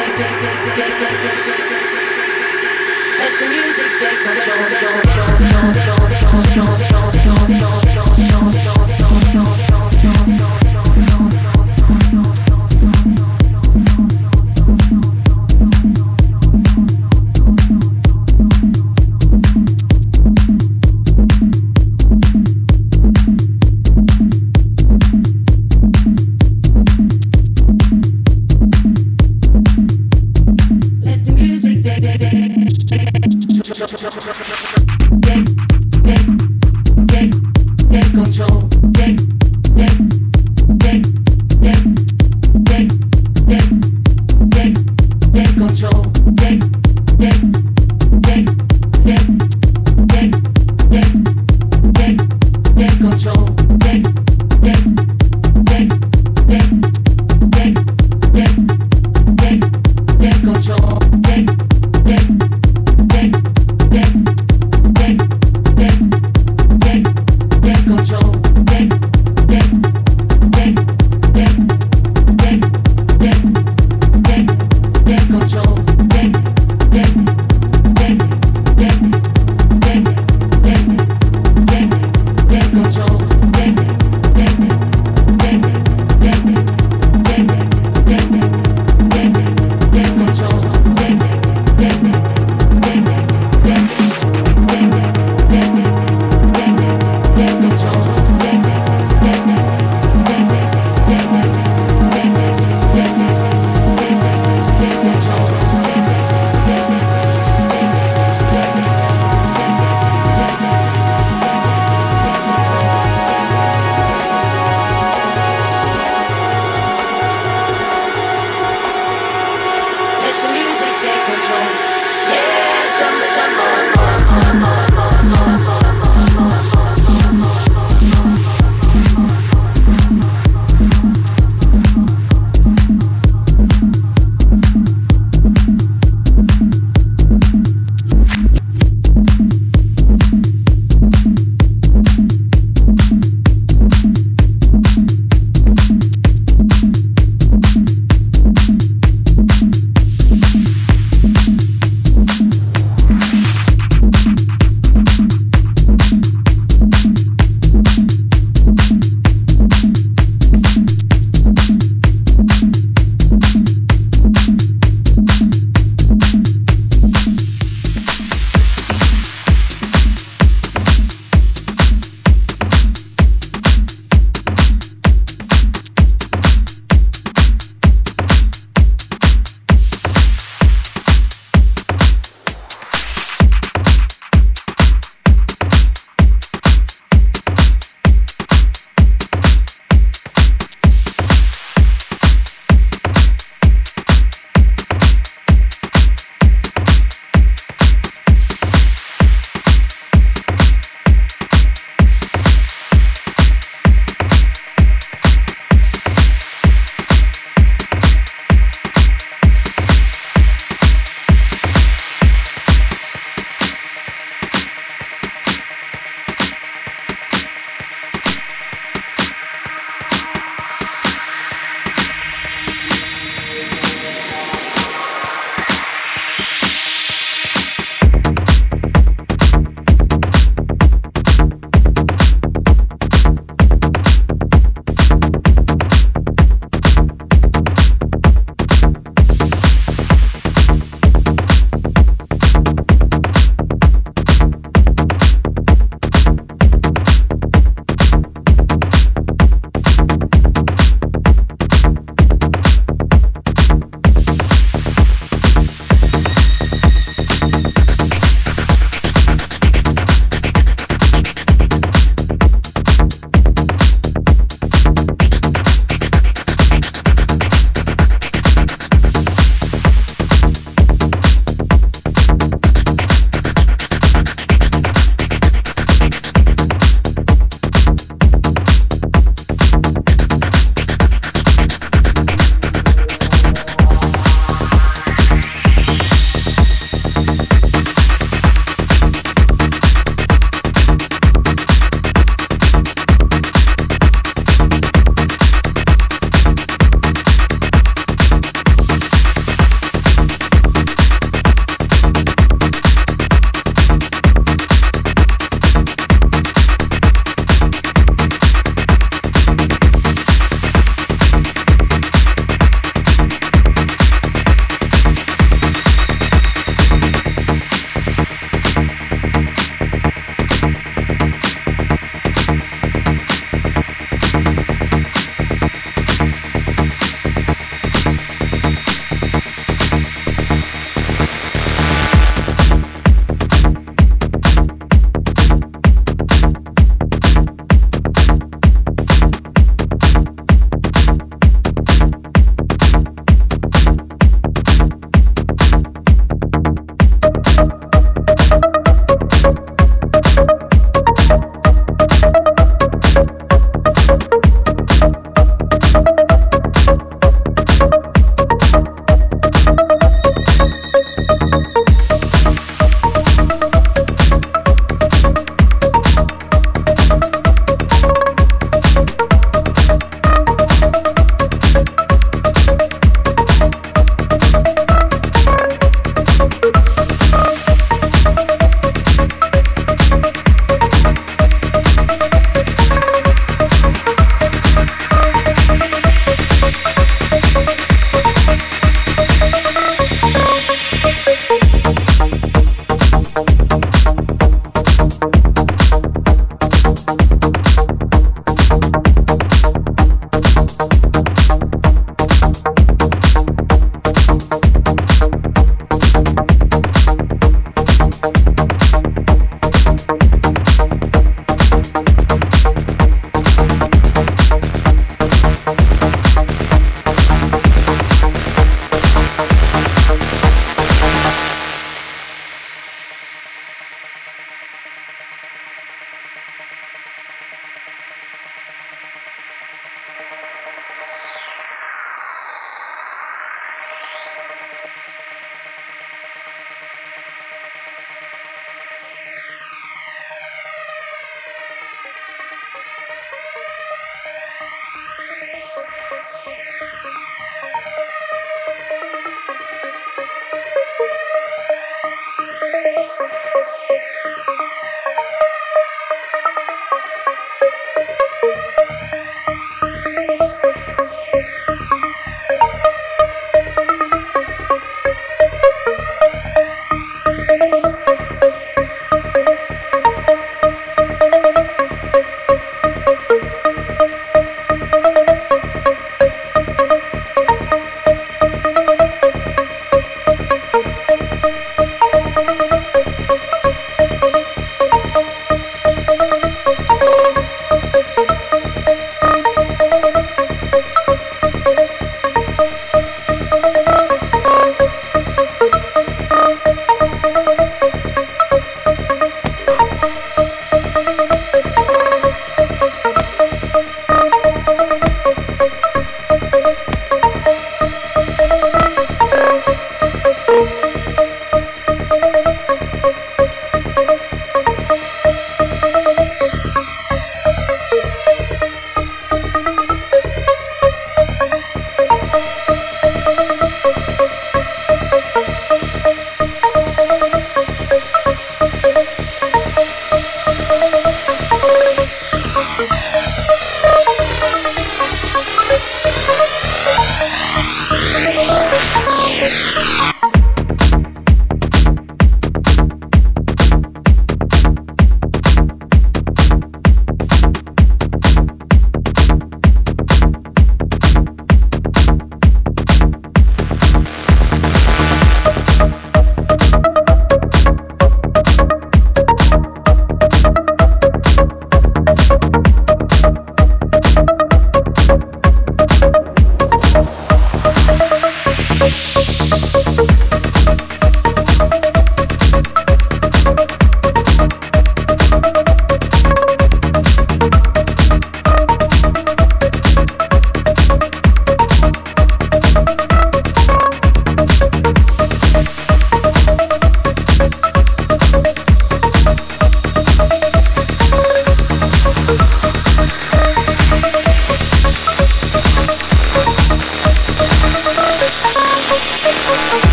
Let the music take control.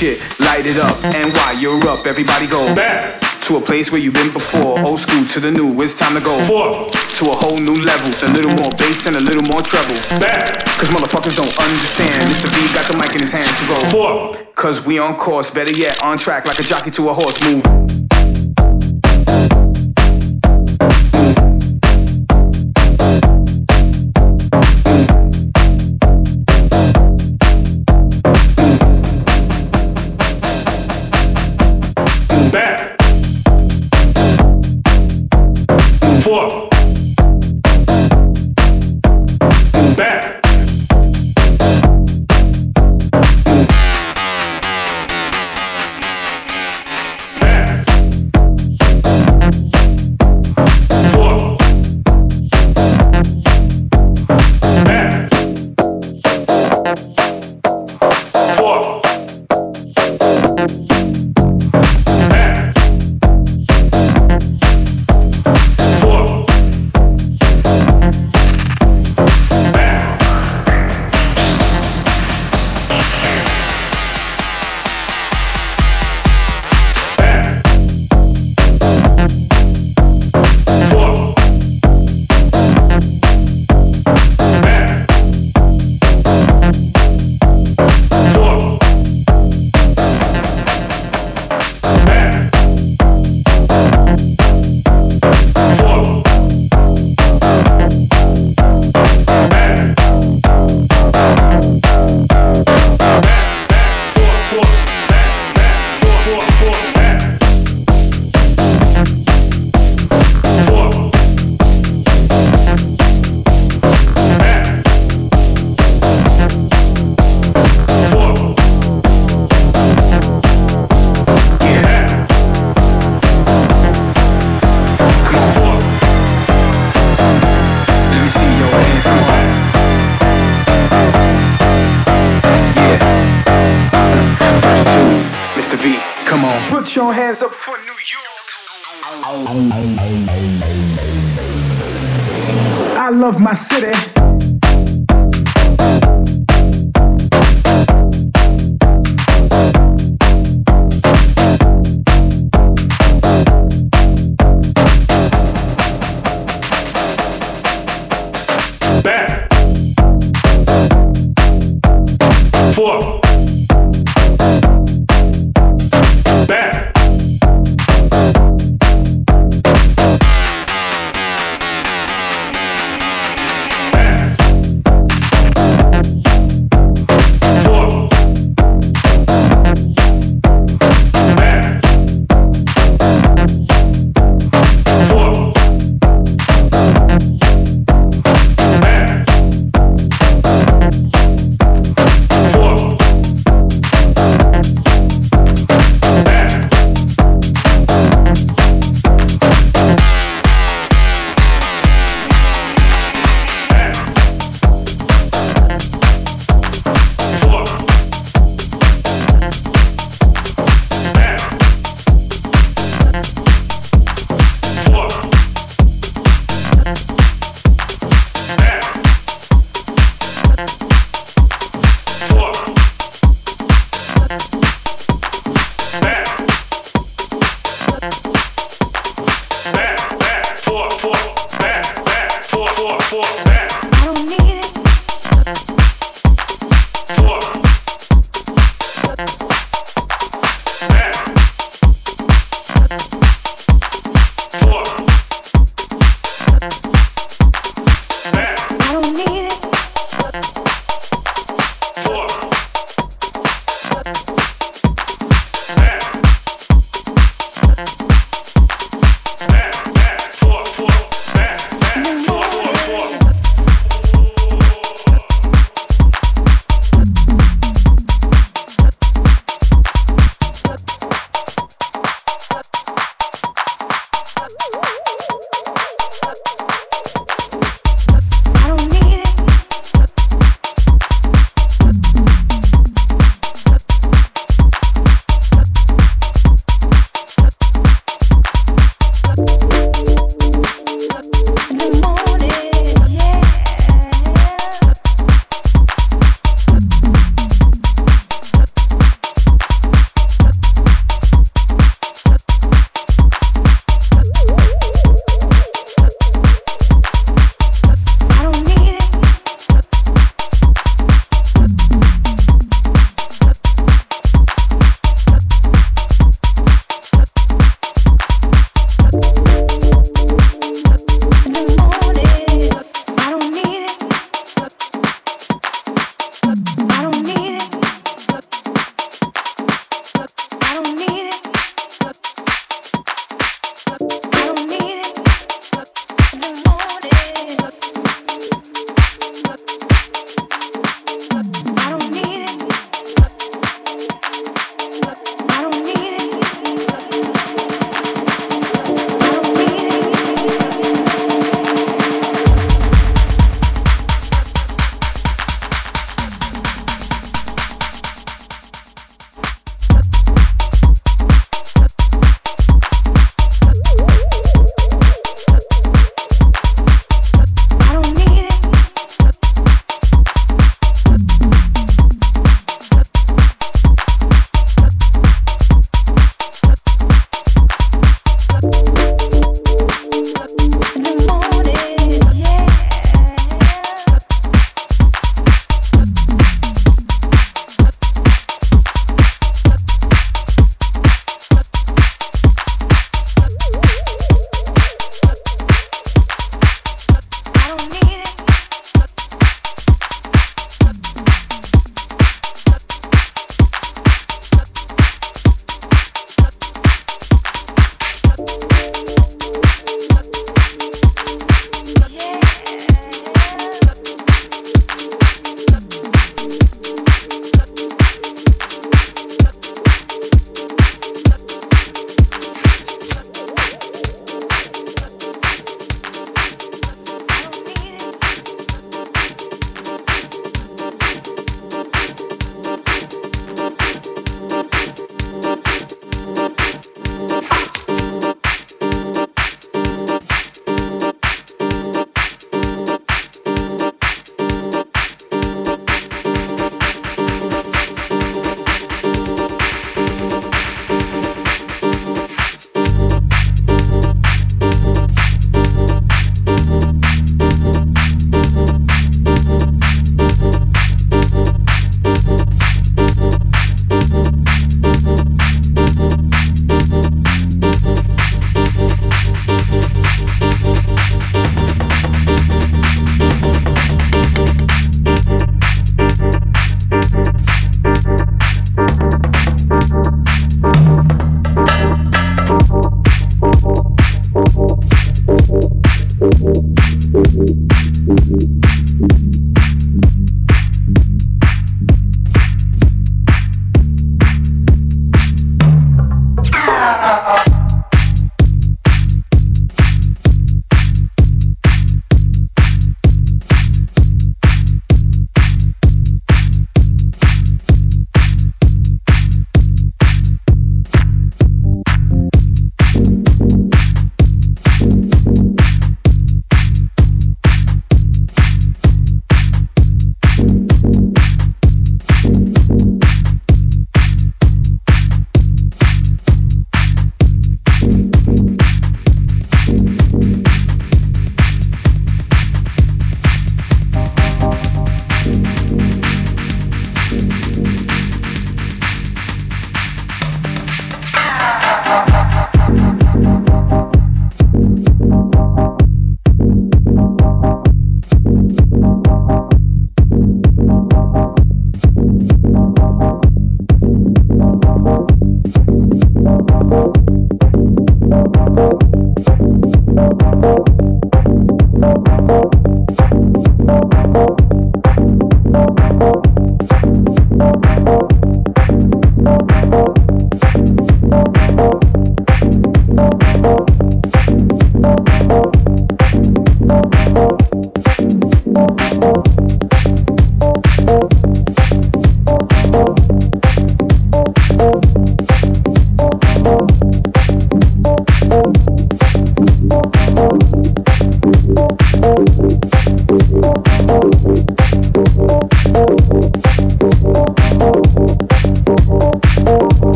Shit, light it up. Uh-huh. And while you're up, everybody go back to a place where you've been before. Uh-huh. Old school to the new, it's time to go forward to a whole new level. A little uh-huh. more bass and a little more treble. Back. Cause motherfuckers don't understand. Mr. V got the mic in his hands to go forward. Cause we on course, better yet, on track like a jockey to a horse. Move.